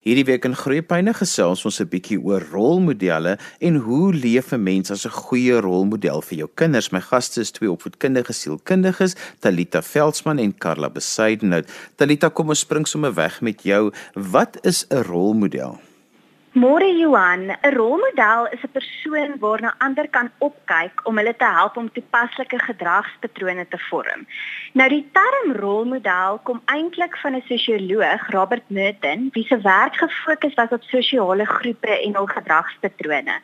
Hierdie week in Groepyne gesels ons 'n bietjie oor rolmodelle en hoe leef 'n mens as 'n goeie rolmodel vir jou kinders. My gaste is twee opvoedkundige sielkundiges, Talita Veldsmann en Karla Besaidenhout. Talita, kom ons spring sommer weg met jou. Wat is 'n rolmodel? Môre Johan, 'n rolmodel is 'n persoon waarna ander kan opkyk om hulle te help om toepaslike gedragspatrone te vorm. Nou die term rolmodel kom eintlik van 'n sosioloog, Robert Merton, wie se werk gefokus was op sosiale groepe en hul gedragspatrone.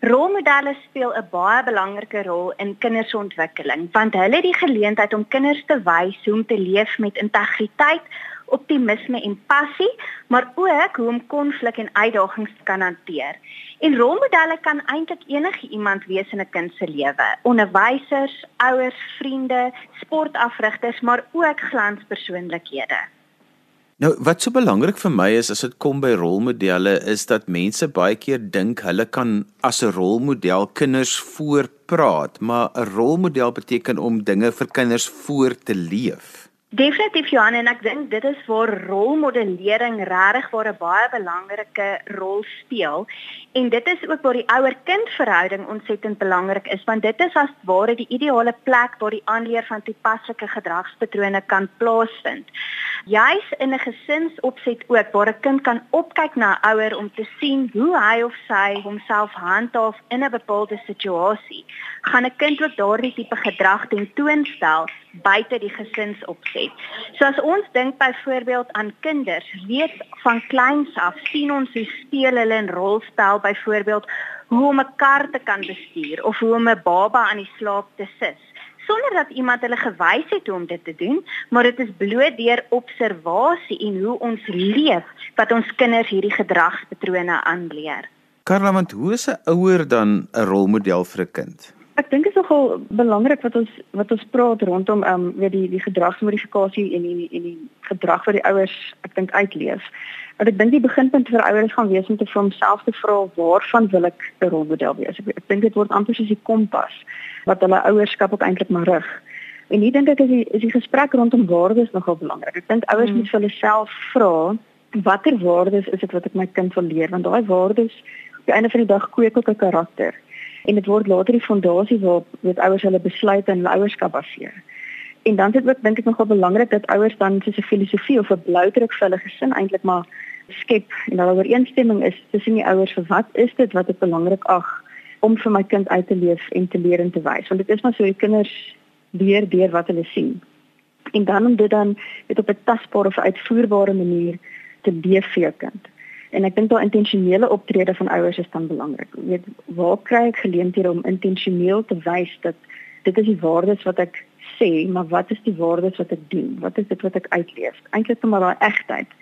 Rolmodelle speel 'n baie belangrike rol in kinders se ontwikkeling, want hulle het die geleentheid om kinders te wys hoe om te leef met integriteit optimisme en passie, maar ook hoe om konflik en uitdagings te kan hanteer. En rolmodelle kan eintlik enige iemand wees in 'n kind se lewe. Onderwysers, ouers, vriende, sportafrigters, maar ook glanspersoonlikhede. Nou, wat so belangrik vir my is as dit kom by rolmodelle is dat mense baie keer dink hulle kan as 'n rolmodel kinders voorpraat, maar 'n rolmodel beteken om dinge vir kinders voor te leef. Definitief Johan en ek dink dit is waar rolmodellering regtig waar 'n baie belangrike rol speel en dit is ook waar die ouer-kind verhouding ontsettend belangrik is want dit is as ware die ideale plek waar die aanleer van toepaslike gedragspatrone kan plaasvind. Juis in 'n gesinsopset ook waar 'n kind kan opkyk na 'n ouer om te sien hoe hy of sy homself handhaaf in 'n bepaalde situasie, gaan 'n kind ook daardie tipe gedrag tentoonstel buite die gesinsopset. So as ons dink byvoorbeeld aan kinders, weet van kleins af sien ons hoe speel hulle 'n rolspel byvoorbeeld hoe om 'n kar te kan bestuur of hoe om 'n baba aan die slaap te sit sonder dat iemand hulle gewys het hoe om dit te doen, maar dit is bloot deur observasie en hoe ons leef wat ons kinders hierdie gedragspatrone aanleer. Karla, want hoe is 'n ouer dan 'n rolmodel vir 'n kind? Ek dink nogal belangrik wat ons wat ons praat rondom ehm um, weet die die gedragsmodifikasie en die en die gedrag wat die ouers ek dink uitleef. Want ek dink die beginpunt vir ouers gaan wees om te vir homself te vra waarvan wil ek 'n rolmodel wees? Ek, ek dink dit word amper soos die kompas wat hulle ouerskap ook eintlik maar rig. En hier dink ek is die is die gesprek rondom waardes nogal belangrik. Ek dink ouers hmm. moet vir hulle self vra watter waardes is dit wat ek my kind wil leer want daai waardes op die einde van die dag kweek ook 'n karakter en dit word later die fondasie waarop weet ouers hulle besluite en hulle ouerskap baseer. En dan dit ook dink ek nogal belangrik dat ouers dan soos 'n filosofie of 'n bloudruk vir hulle gesin eintlik maar skep en hulle ooreenstemming is tussen die ouers vir wat is dit wat ek belangrik ag om vir my kind uit te leef en te leer en te wys. Want dit is maar so die kinders leer deur wat hulle sien. En dan om dit dan weet op 'n tasbare of uitvoerbare manier te leef vir jou kind. En ek dink daai intentionele optrede van ouers is dan belangrik. Jy weet, waar kry ek geleenthede om intentioneel te wys dat dit is die waardes wat ek sê, maar wat is die waardes wat ek doen? Wat is dit wat ek uitleef? Eintlik net maar daai egtheid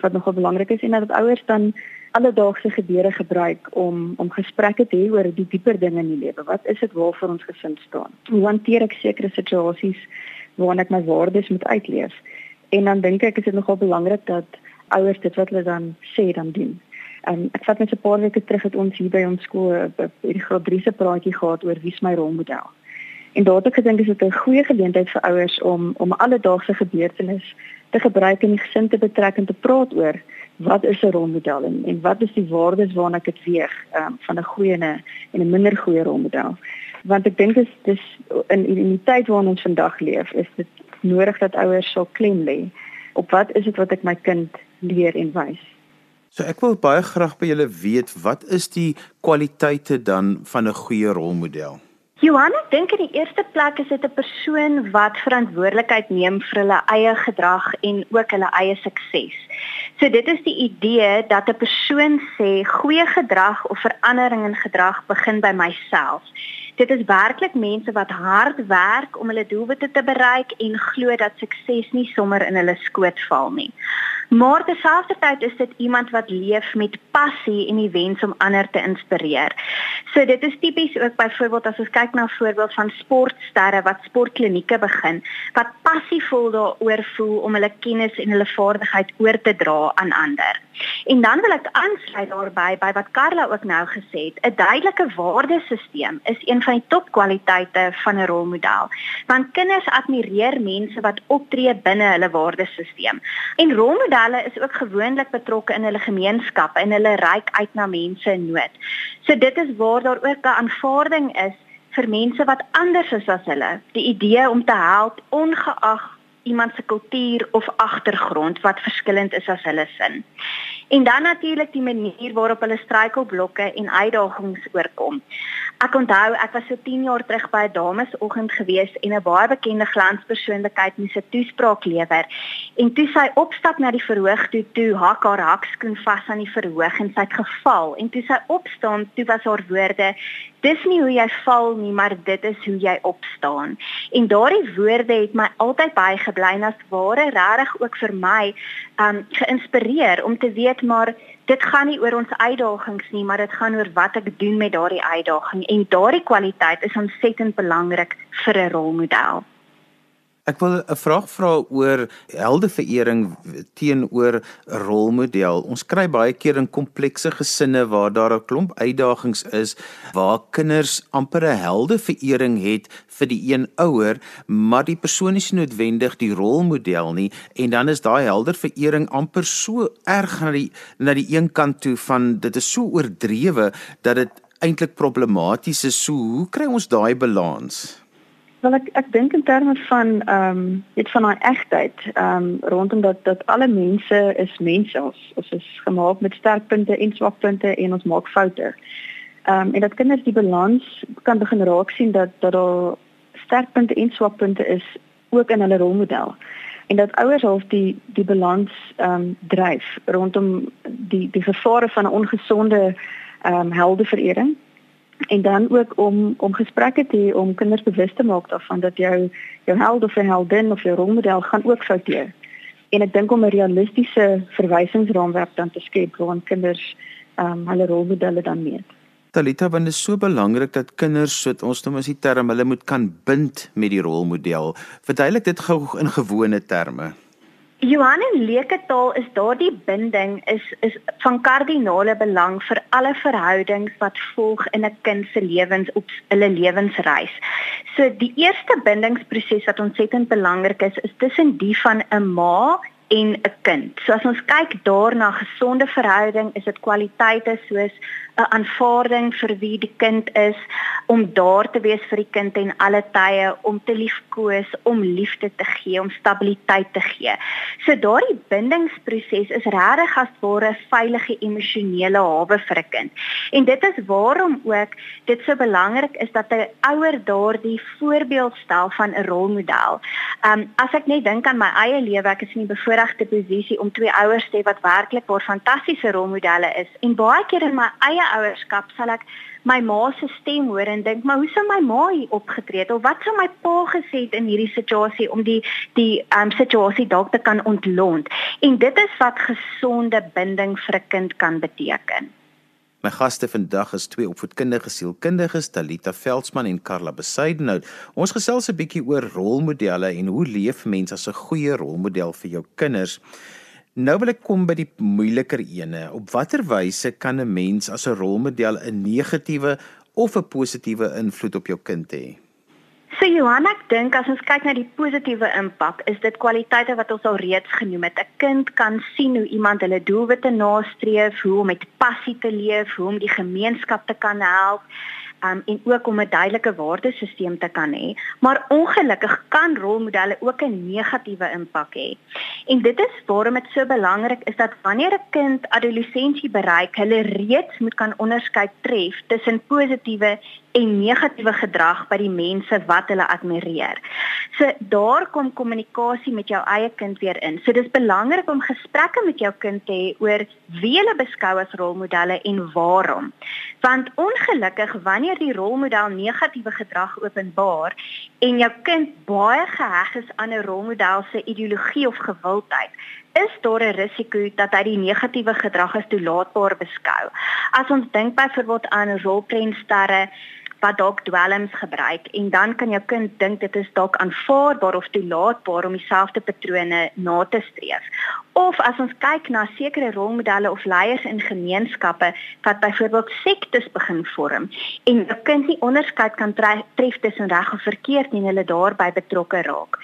wat nogal belangrik is en dat ouers dan alledaagse gebeure gebruik om om gesprekke te hê oor die dieper dinge in die lewe. Wat is dit waarvoor ons gesin staan? Hoe hanteer ek sekere situasies waarin ek my waardes moet uitleef? En dan dink ek is dit nogal belangrik dat ouers dit wat hulle dan sê dan doen. Um, ek vat net 'n paar weke terug het ons hier by ons skool hierdie graad 3 se praatjie gehad oor wie is my rolmodel. En daar het ek gedink is dit 'n goeie geleentheid vir ouers om om alledaagse gebeurtenisse te gebruik in die gesin te betrek en te praat oor wat is 'n rolmodel en, en wat is die waardes waarna ek dit weeg um, van 'n goeie en 'n minder goeie rolmodel. Want ek dink dis dis in, in die tyd waarin ons vandag leef, is dit nodig dat ouers sal klem lê op wat is dit wat ek my kind leer en wys. So ek wil baie graag by julle weet wat is die kwaliteite dan van 'n goeie rolmodel? Johan, ek dink in die eerste plek is dit 'n persoon wat verantwoordelikheid neem vir hulle eie gedrag en ook hulle eie sukses. So dit is die idee dat 'n persoon sê goeie gedrag of verandering in gedrag begin by myself. Dit is werklik mense wat hard werk om hulle doelwitte te bereik en glo dat sukses nie sommer in hulle skoot val nie. Maar terselfdertyd is dit iemand wat leef met passie en die wens om ander te inspireer. So dit is tipies ook byvoorbeeld as ons kyk na 'n voorbeeld van sportsterre wat sportklinieke begin, wat passievol daaroor voel om hulle kennis en hulle vaardigheid oor te dra aan ander. En dan wil ek aansluit daarbey by wat Karla ook nou gesê het, 'n duidelike waardesisteem is een van die topkwaliteite van 'n rolmodel. Want kinders admireer mense wat optree binne hulle waardesisteem. En rolmodelle is ook gewoonlik betrokke in hulle gemeenskappe en hulle reik uit na mense in nood. So dit is waar daar ook 'n aanvaarding is vir mense wat anders is as hulle. Die idee om te help ongeag iemand se kultuur of agtergrond wat verskillend is as hulle sin. En dan natuurlik die manier waarop hulle struikelblokke en uitdagings oorkom. Ek onthou ek was so 10 jaar terug by 'n damesoggend gewees en 'n baie bekende glanspersoonlikheid moes 'n toespraak lewer. En toe sy opstap na die verhoog toe, toe hak haar hakskoen vas aan die verhoog en sy het geval. En toe sy opstaan, toe was haar woorde: "Dis nie hoe jy val nie, maar dit is hoe jy opstaan." En daardie woorde het my altyd bygebly en as ware regtig ook vir my um geïnspireer om te weet maar dit gaan nie oor ons uitdagings nie, maar dit gaan oor wat ek doen met daardie uitdaging en daardie kwaliteit is ontsettend belangrik vir 'n rolmodel. Ek wil 'n vraag vra oor heldeverering teenoor 'n rolmodel. Ons kry baie keer in komplekse gesinne waar daar 'n klomp uitdagings is waar kinders amper 'n heldeverering het vir die een ouer, maar die persoon is nie noodwendig die rolmodel nie en dan is daai helderverering amper so erg na die na die een kant toe van dit is so oordrewe dat dit eintlik problematies is. So hoe kry ons daai balans? Wel ek ek dink in terme van ehm um, net van daai egtheid ehm um, rondom dat dat alle mense is mense ons ons is gemaak met sterkpunte en swakpunte en ons maak foute. Ehm um, en dat kinders die balans kan begin raak sien dat dat daar sterkpunte en swakpunte is ook in hulle rolmodel. En dat ouers half die die balans ehm um, dryf rondom die die gevare van 'n ongesonde ehm um, heldeverering en dan ook om om gesprekke te hê om kinders bewus te maak daarvan dat jou jou held of 'n heldin of jou rolmodel gaan ook fouteer. En ek dink om 'n realistiese verwysingsraamwerk dan te skep waarin kinders ehm um, hulle rolmodelle dan meet. Talita, want dit is so belangrik dat kinders so ons noem as die term hulle moet kan bind met die rolmodel. Verduidelik dit gou in gewone terme. Johan en leuke taal is daardie binding is is van kardinale belang vir alle verhoudings wat volg in 'n kind se lewens op hulle lewensreis. So die eerste bindingsproses wat ontsettend belangrik is, is tussen die van 'n ma en 'n kind. So as ons kyk daarna gesonde verhouding, is dit kwaliteite soos 'n aanvaarding vir wie die kind is, om daar te wees vir die kind en alle tye, om te liefkoes, om liefde te gee, om stabiliteit te gee. So daardie bindingsproses is regtig as ware 'n veilige emosionele hawe vir 'n kind. En dit is waarom ook dit so belangrik is dat 'n ouer daardie voorbeeld stel van 'n rolmodel. Um as ek net dink aan my eie lewe, ek is in die bevoordeelde posisie om twee ouers te hê wat werklik waar fantastiese rolmodelle is en baie keer in my eie ouerskap sal ek my ma se stem hoor en dink maar hoe sou my ma hier opgetree het of wat sou my pa gesê het in hierdie situasie om die die um situasie dalk te kan ontlont en dit is wat gesonde binding vir 'n kind kan beteken My gaste vandag is twee opvoedkundige sielkundiges, Talita Veldsmann en Karla Besuidenhout. Ons gesels 'n bietjie oor rolmodelle en hoe leef mense as 'n goeie rolmodel vir jou kinders. Nou wil ek kom by die moeiliker ene. Op watter wyse kan 'n mens as 'n rolmodel 'n negatiewe of 'n positiewe invloed op jou kind hê? So Johan, ek dink as ons kyk na die positiewe impak, is dit kwaliteite wat ons al reeds genoem het. 'n Kind kan sien hoe iemand hulle doelwitte nastreef, hoe om met passie te leef, hoe om die gemeenskap te kan help um, en ook om 'n duidelike waardesisteem te kan hê. Maar ongelukkig kan rolmodelle ook 'n negatiewe impak hê. En dit is waarom dit so belangrik is dat wanneer 'n kind adolessensie bereik, hulle reeds moet kan onderskei tref tussen positiewe en negatiewe gedrag by die mense wat hulle admireer. So daar kom kommunikasie met jou eie kind weer in. So dis belangrik om gesprekke met jou kind te hê oor wie hulle beskou as rolmodelle en waarom. Want ongelukkig wanneer die rolmodel negatiewe gedrag openbaar en jou kind baie geheg is aan 'n rolmodel se ideologie of gewildheid, is daar 'n risiko dat hy die negatiewe gedrag as toelaatbaar beskou. As ons dink byvoorbeeld aan rolprentsterre wat dalk dwelms gebruik en dan kan jou kind dink dit is dalk aanvaarbaar of toelaatbaar om dieselfde patrone na te streef. Of as ons kyk na sekere rolmodelle of leiers in gemeenskappe wat byvoorbeeld sektes begin vorm en 'n kind nie onderskeid kan tref tussen reg of verkeerd nie en hulle daarbey betrokke raak.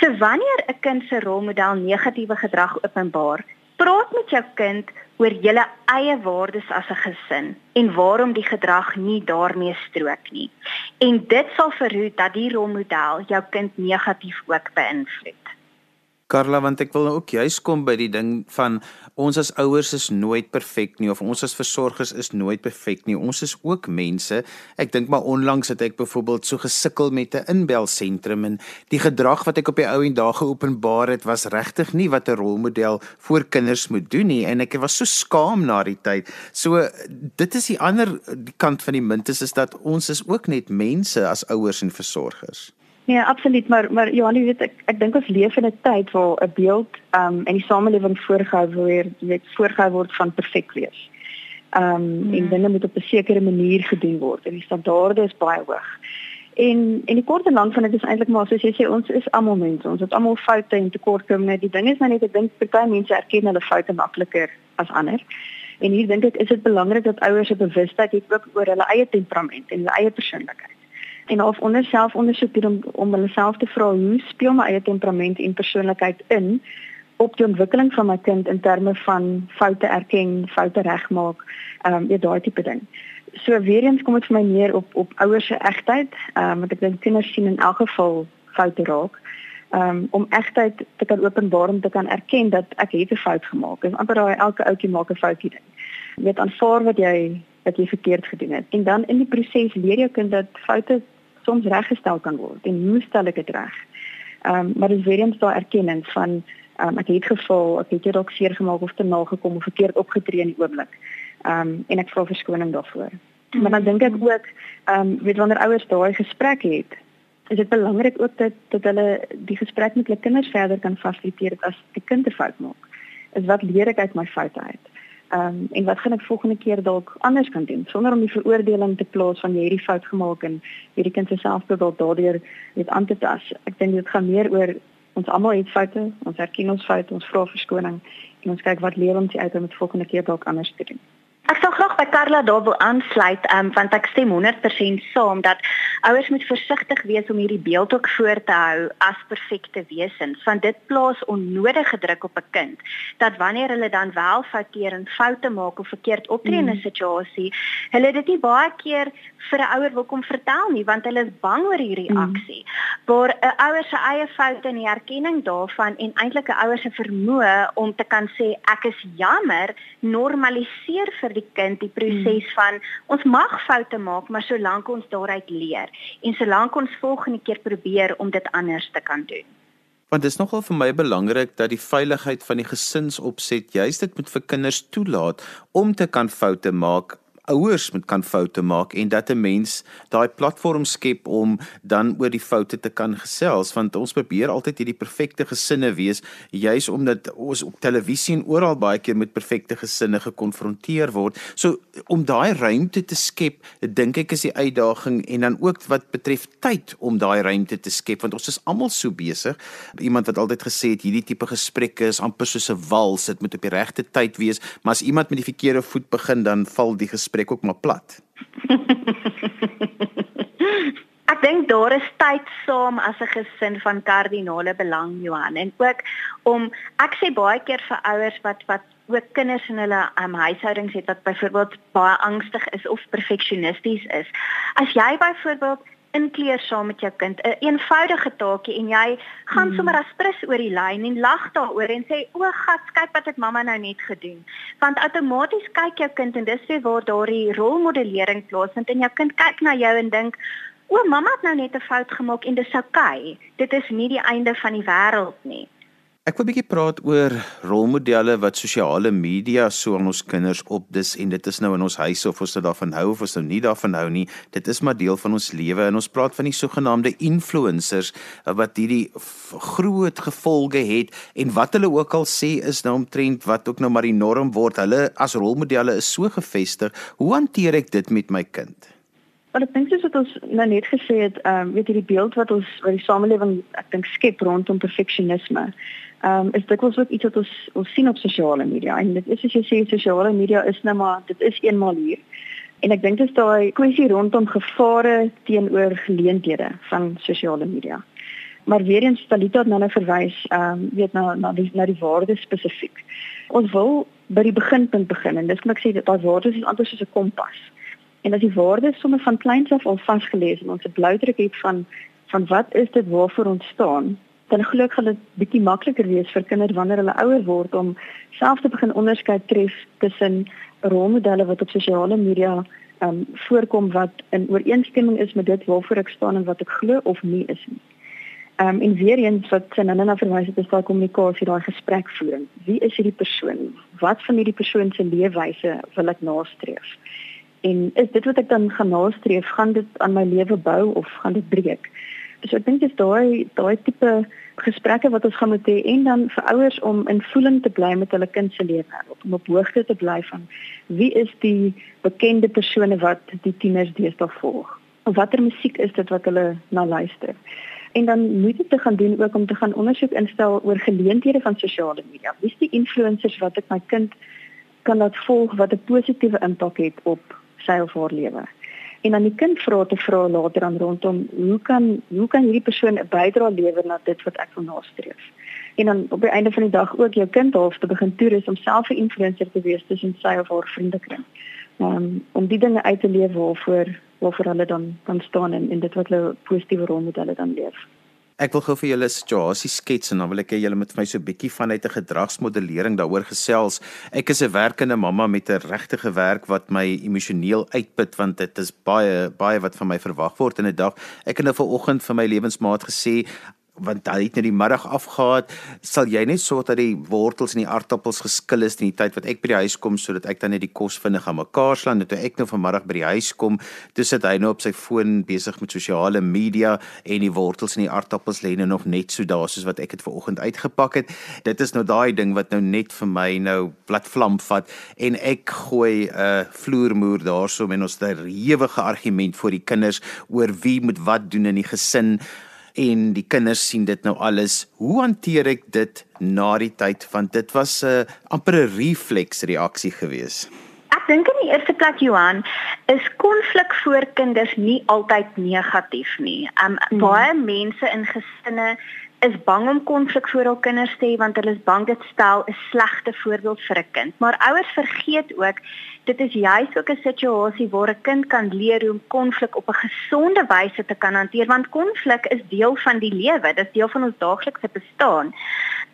So wanneer 'n kind se rolmodel negatiewe gedrag openbaar, praat met jou kind oor julle eie waardes as 'n gesin en waarom die gedrag nie daarmee strook nie. En dit sal verhoed dat die rolmodel jou kind negatief ook beïnvloed. Karla want ek wil ook juis kom by die ding van ons as ouers is nooit perfek nie of ons as versorgers is nooit perfek nie. Ons is ook mense. Ek dink maar onlangs het ek byvoorbeeld so gesukkel met 'n inbelsentrum en die gedrag wat ek op die ou en dae geopenbaar het was regtig nie wat 'n rolmodel vir kinders moet doen nie en ek was so skaam na die tyd. So dit is die ander die kant van die munt is, is dat ons is ook net mense as ouers en versorgers. Nee, absoluut, maar maar Johan, weet ek ek dink ons leef in 'n tyd waar 'n beeld um in die samelewing voorgehou word, weet voorgehou word van perfek wees. Um hmm. en dinge moet op 'n sekere manier gedoen word en die standaarde is baie hoog. En en die kort en lank van dit is eintlik maar soos jy sê, ons is almal mense. Ons het almal foute en tekortkominge. Die ding is nou net ek dink baie mense erken hulle foute makliker as ander. En hier dink ek is dit belangrik dat ouers 'n bewustheid het ook oor hulle eie temperament en hulle eie persoonlikheid en of onder selfondersoek doen om om hulle self te vra hoe speel my eie temperament en persoonlikheid in op die ontwikkeling van my kind in terme van foute erken, foute regmaak, ehm um, ja daai tipe ding. So weer eens kom dit vir my meer op op ouers se egtheid, ehm um, want ek dink kinders sien in elk geval foute raak. Um, om egtheid te kan openbaar om te kan erken dat ek het 'n fout gemaak. Dis amper daai elke ouetjie maak 'n foutjie ding. Jy weet aanvaar wat jy wat jy verkeerd gedoen het. En dan in die proses leer jou kind dat foute soms reggestel kan word en hoe stel ek dit reg? Ehm um, maar dis weer eens daai erkenning van ehm um, ek het geval, ek het dalk seer gemaak of te nagekom of verkeerd opgetree in die oomblik. Ehm um, en ek vra verskoning daarvoor. Mm. Maar dan dink ek ook ehm um, weet wanneer ouers daai gesprek het, is dit belangrik ook dat dat hulle die gesprek met hulle kinders verder kan fasiliteer as 'n kind 'n fout maak. Is wat leer ek uit my foute uit? Ehm um, en wat gaan ek volgende keer dalk anders kan doen sonder om die veroordeling te plaas van jy het die fout gemaak en hierdie kind se selfbeeld daardeur net aan te tas. Ek dink dit gaan meer oor ons almal het foute, ons erken ons foute, ons vra verskoning en ons kyk wat leer ons uit om dit volgende keer dalk anders te doen. Ek sal graag by Karla daar wil aansluit, um, want ek stem 100% saam dat ouers moet versigtig wees om hierdie beeld ook voor te hou as perfekte wesens, want dit plaas onnodige druk op 'n kind dat wanneer hulle dan wel fouteer en foute maak of verkeerd optree in 'n mm. situasie, hulle dit nie baie keer vir 'n ouer wil kom vertel nie, want hulle is bang oor hierdie reaksie. Mm. Waar 'n ouer se eie foute en die erkenning daarvan en eintlik 'n ouer se vermoë om te kan sê ek is jammer, normaliseer vir die kind die proses hmm. van ons mag foute maak, maar solank ons daaruit leer en solank ons volgende keer probeer om dit anders te kan doen. Want dit is nogal vir my belangrik dat die veiligheid van die gesinsopset juist dit moet vir kinders toelaat om te kan foute maak ouers moet kan foute maak en dat 'n mens daai platform skep om dan oor die foute te kan gesels want ons probeer altyd hierdie perfekte gesinne wees juis omdat ons op televisie en oral baie keer met perfekte gesinne gekonfronteer word. So om daai ruimte te skep, dink ek is die uitdaging en dan ook wat betref tyd om daai ruimte te skep want ons is almal so besig. Iemand wat altyd gesê het hierdie tipe gesprekke is amper soos 'n wals, dit moet op die regte tyd wees, maar as iemand met die verkeerde voet begin dan val die gesprek gesprek ook maar plat. Ek dink daar is tyd saam as 'n gesin van kardinale belang Johan en ook om ek sê baie keer vir ouers wat wat ook kinders in hulle um, huishoudings het wat byvoorbeeld baie angstig is of perfeksionisties is. As jy byvoorbeeld inkleer saam met jou kind. 'n een Eenvoudige taakie en jy gaan mm. sommer as prins oor die lyn en lag daaroor en sê o, gat, kyk wat het mamma nou net gedoen. Want outomaties kyk jou kind en dis waar daardie rolmodellering plaasvind en jou kind kyk na jou en dink O, mamma het nou net 'n fout gemaak en dis oukei. Okay. Dit is nie die einde van die wêreld nie. Ek wil 'n bietjie praat oor rolmodelle wat sosiale media so aan ons kinders opdis en dit is nou in ons huise of ons dit daarvan hou of ons nou nie daarvan hou nie. Dit is maar deel van ons lewe en ons praat van die sogenaamde influencers wat hierdie groot gevolge het en wat hulle ook al sê is nou omtrent wat ook nou maar die norm word. Hulle as rolmodelle is so gefestig. Hoe hanteer ek dit met my kind? Maar ek dink soos wat ons nou net gesê het, ehm um, weet jy die beeld wat ons wat die samelewing ek dink skep rondom perfeksionisme ehm um, is dit ook iets wat ons ons sien op sosiale media en dit is as jy sê sosiale media is nou maar dit is eenmal hier en ek dink dit is daai kwessie rondom gevare teenoor geleenthede van sosiale media Maar weer eens Talita het nou nou verwys, ehm um, weet na na die na die waardes spesifiek. Ons wil by die beginpunt begin en dis kan ek sê dat daai waardes is anders soos 'n kompas. En as die waardes sommer van kleins af al vasgelees en ons 'n bloudruk het van van wat is dit waarvoor ons staan, dan glo ek gaan dit bietjie makliker wees vir kinders wanneer hulle ouer word om self te begin onderskei tref tussen rolmodelle wat op sosiale media um voorkom wat in ooreenstemming is met dit waarvoor ek staan en wat ek glo of nie is nie. Um en weer eens wat Sanana na verwys het is daai kommunikasie, daai gesprekvoering. Wie is hierdie persoon? Wat van hierdie persoon se leefwyse wil ek nastreef? En is dit wat ek dan gaan nastreef, gaan dit aan my lewe bou of gaan dit breek? So ek dink dis daai daai tipe gesprekke wat ons gaan moet hê en dan vir ouers om in voeling te bly met hulle kind se lewe, om op hoogte te bly van wie is die bekende persone wat die tieners deesdae volg? Of watter musiek is dit wat hulle na luister? En dan moet jy te gaan doen ook om te gaan ondersoek instel oor geleenthede van sosiale media. Wie is die influencers wat ek my kind kan laat volg wat 'n positiewe impak het op sy of haar lewe? en dan die kind vra te vra later aan rondom hoe kan hoe kan hierdie persoon 'n bydrae lewer na dit wat ek wil nastreef. En dan op die einde van die dag ook jou kind half te begin toerus om self 'n influencer te wees tussen sy of haar vriendekring. Um, om die dinge uit te leef waarvoor waarvoor hulle dan dan staan en en dit wat hulle positiewe rolmodelle dan leef. Ek wil gou vir julle 'n situasie skets en dan wil ek hê julle moet vir my so 'n bietjie vanuit 'n gedragsmodellering daaroor gesels. Ek is 'n werkende mamma met 'n regtige werk wat my emosioneel uitput want dit is baie baie wat van my verwag word in 'n dag. Ek het nou vanoggend vir my lewensmaat gesê want hy het net die middag afgehaat. Sal jy net sorg dat die wortels en die aardappels geskil is in die tyd wat ek by die huis kom sodat ek dan net die kos vinnig aan mekaar slaan. Toe ek nou vanmiddag by die huis kom toe sit hy nou op sy foon besig met sosiale media en die wortels en die aardappels lê nou nog net so daar soos wat ek dit vanoggend uitgepak het. Dit is nou daai ding wat nou net vir my nou plat vlam vat en ek gooi 'n uh, vloermoer daarso en ons 'n ewige argument vir die kinders oor wie moet wat doen in die gesin en die kinders sien dit nou alles. Hoe hanteer ek dit na die tyd want dit was 'n uh, amper 'n refleks reaksie gewees. Ek dink in die eerste plek Johan is konflik voor kinders nie altyd negatief nie. Um hmm. baie mense in gesinne is bang om konflik voor hul kinders te hê want hulle is bang dit stel 'n slegte voorbeeld vir 'n kind. Maar ouers vergeet ook dit is juis ook 'n situasie waar 'n kind kan leer hoe om konflik op 'n gesonde wyse te kan hanteer want konflik is deel van die lewe, dit is deel van ons daaglikse bestaan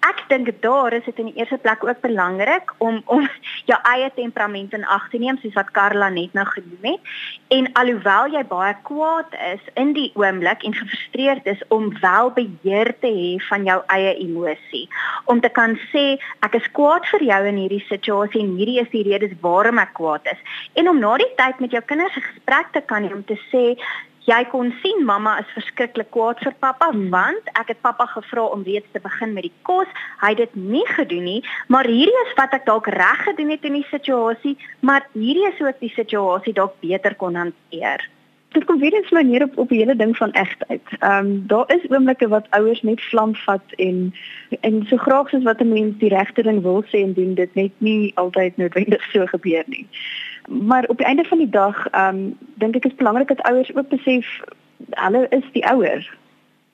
ek dink daar is dit in die eerste plek ook belangrik om om jou eie temperament in ag te neem soos wat Karla net nou genoem het. En alhoewel jy baie kwaad is in die oomblik en gefrustreerd is om wel beheer te hê van jou eie emosie. Om te kan sê ek is kwaad vir jou in hierdie situasie en hierdie is die redes waarom ek kwaad is. En om na die tyd met jou kinders 'n gesprek te kan hê om te sê jy kon sien mamma is verskriklik kwaad vir pappa hmm. want ek het pappa gevra om reeds te begin met die kos. Hy het dit nie gedoen nie, maar hierdie is wat ek dalk reg gedoen het in die situasie, maar hierdie is ek die situasie dalk beter kon hanteer. Dit kom weer eens manier op op die hele ding van egtheid. Ehm um, daar is oomblikke wat ouers net vlam vat en en so graag soos wat 'n mens die regte ding wil sê en doen dit net nie altyd noodwendig so gebeur nie maar op die einde van die dag, ehm um, dink ek is belangrik dat ouers ook besef hulle is die ouers.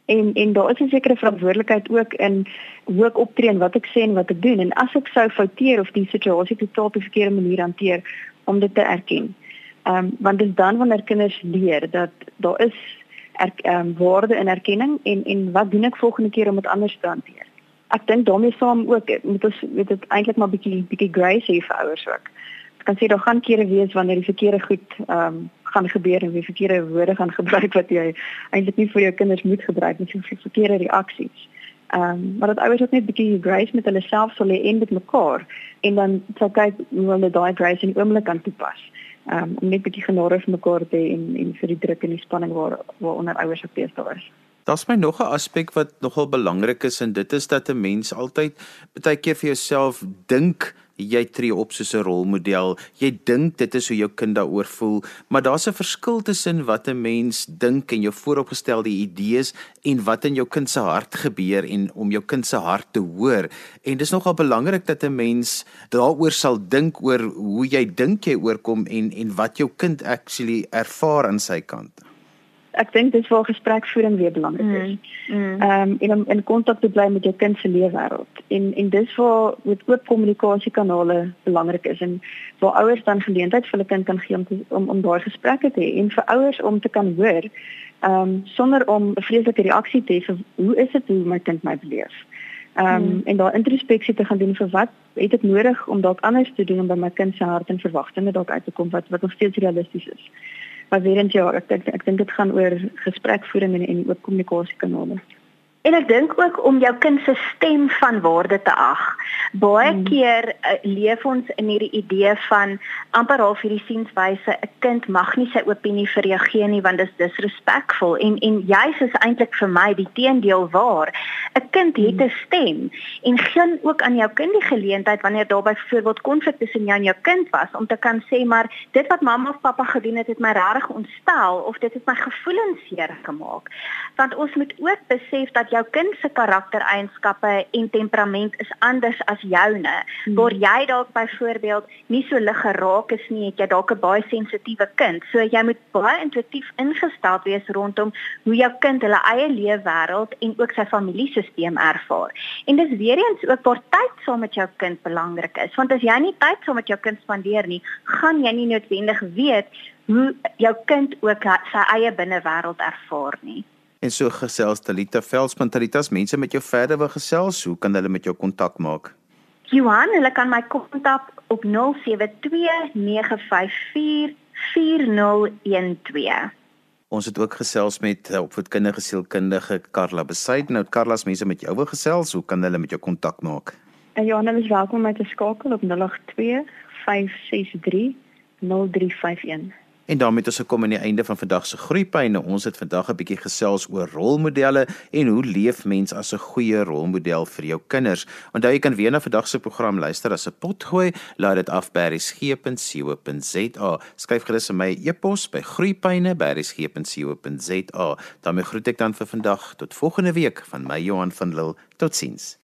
En en daar is 'n sekere verantwoordelikheid ook in hoe ek optree en wat ek sê en wat ek doen en as ek sou fouteer of die situasie totaal op 'n verkeerde manier hanteer om dit te erken. Ehm um, want dit is dan wanneer kinders leer dat daar is ehm um, waarde in erkenning en en wat doen ek volgende keer om dit anders te hanteer. Ek dink daarmee saam ook moet ons weet dit eintlik maar bietjie bietjie grace hê vir ouers ook kan sê daar gaan kere wees wanneer die verkeerde goed ehm um, gaan gebeur en die verkeerde woorde gaan gebruik wat jy eintlik nie vir jou kinders moet gebruik nie, vir verkeerde reaksies. Ehm um, maar dat ouers ook net bietjie grace met hulle self sal hê en met mekaar en dan sal kyk hoe hulle daai grace in oomblik kan toepas. Ehm um, om net bietjie genade vir mekaar te hê en en vir die druk en die spanning waar waaronder ouers op beeste is. Daar's my nog 'n aspek wat nogal belangrik is en dit is dat 'n mens altyd baie keer vir jouself dink jy tree op soos 'n rolmodel. Jy dink dit is hoe jou kind daaroor voel, maar daar's 'n verskil tussen wat 'n mens dink en jou vooropgestelde idees en wat in jou kind se hart gebeur en om jou kind se hart te hoor. En dis nogal belangrik dat 'n mens daaroor sal dink oor hoe jy dink jy oorkom en en wat jou kind actually ervaar aan sy kant. Ek dink dis waar gesprekvoering weer belangrik is. Ehm mm, mm. um, en om in kontak te bly met jou kind se leefwêreld. En en dis waar met oop kommunikasiekanale belangrik is en waar ouers dan geleentheid vir hulle kind kan gee om te, om, om daai gesprekke te hê en vir ouers om te kan hoor ehm um, sonder om 'n vreeslike reaksie te hê vir hoe is dit hoe my kind my beleef. Ehm um, mm. en daar introspeksie te gaan doen vir wat het ek nodig om dalk anders te doen om by my kind se hart en verwagtinge dalk uit te kom wat wat nog steeds realisties is. Maar weer eens ja, ek ek, ek dink dit gaan oor gesprekvoering en en oop kommunikasiekanale. En ek dink ook om jou kind se stem van waarde te ag. Baie hmm. keer uh, leef ons in hierdie idee van amper half hierdie sienswyse 'n kind mag nie sy opinie vir jou gee nie want dit is disrespekvol en en juis is eintlik vir my die teendeel waar. 'n Kind het hmm. 'n stem en geen ook aan jou kind die geleentheid wanneer daar byvoorbeeld konflik tussen jou en jou kind was om te kan sê maar dit wat mamma of pappa gedoen het het my regtig ontstel of dit het my gevoelens seer gemaak. Want ons moet ook besef dat jou kind se karaktereienskappe en temperament is anders as joune. Hmm. Waar jy dalk byvoorbeeld nie so lig geraak is nie, het jy dalk 'n baie sensitiewe kind. So jy moet baie intuïtief ingestel wees rondom hoe jou kind hulle eie leefwêreld en ook sy familiesisteem ervaar. En dis weer eens ook waar tyd saam met jou kind belangrik is, want as jy nie tyd saam met jou kind spandeer nie, gaan jy nie noodwendig weet hoe jou kind ook sy eie binnewêreld ervaar nie. En so gesels Talita Veldspan Talitas mense met jou verder wil gesels, hoe kan hulle met jou kontak maak? Johan, hulle kan my kontak op 0729544012. Ons het ook gesels met eh, opvoedkundige sielkundige Karla Besaid. Nou Karla's mense met jou wil gesels, hoe kan hulle met jou kontak maak? En Johan, hulle is welkom om my te skakel op 082 563 0351. En daarmee het ons gekom aan die einde van vandag se groeipyne. Ons het vandag 'n bietjie gesels oor rolmodelle en hoe leef mens as 'n goeie rolmodel vir jou kinders. Onthou jy kan weer na vandag se program luister as 'n potgooi. Laai dit af by resgep.co.za. Skryf gerus aan my e-pos by groeipyne@resgep.co.za. daarmee groet ek dan vir vandag tot volgende week van my Johan van Lille. Totsiens.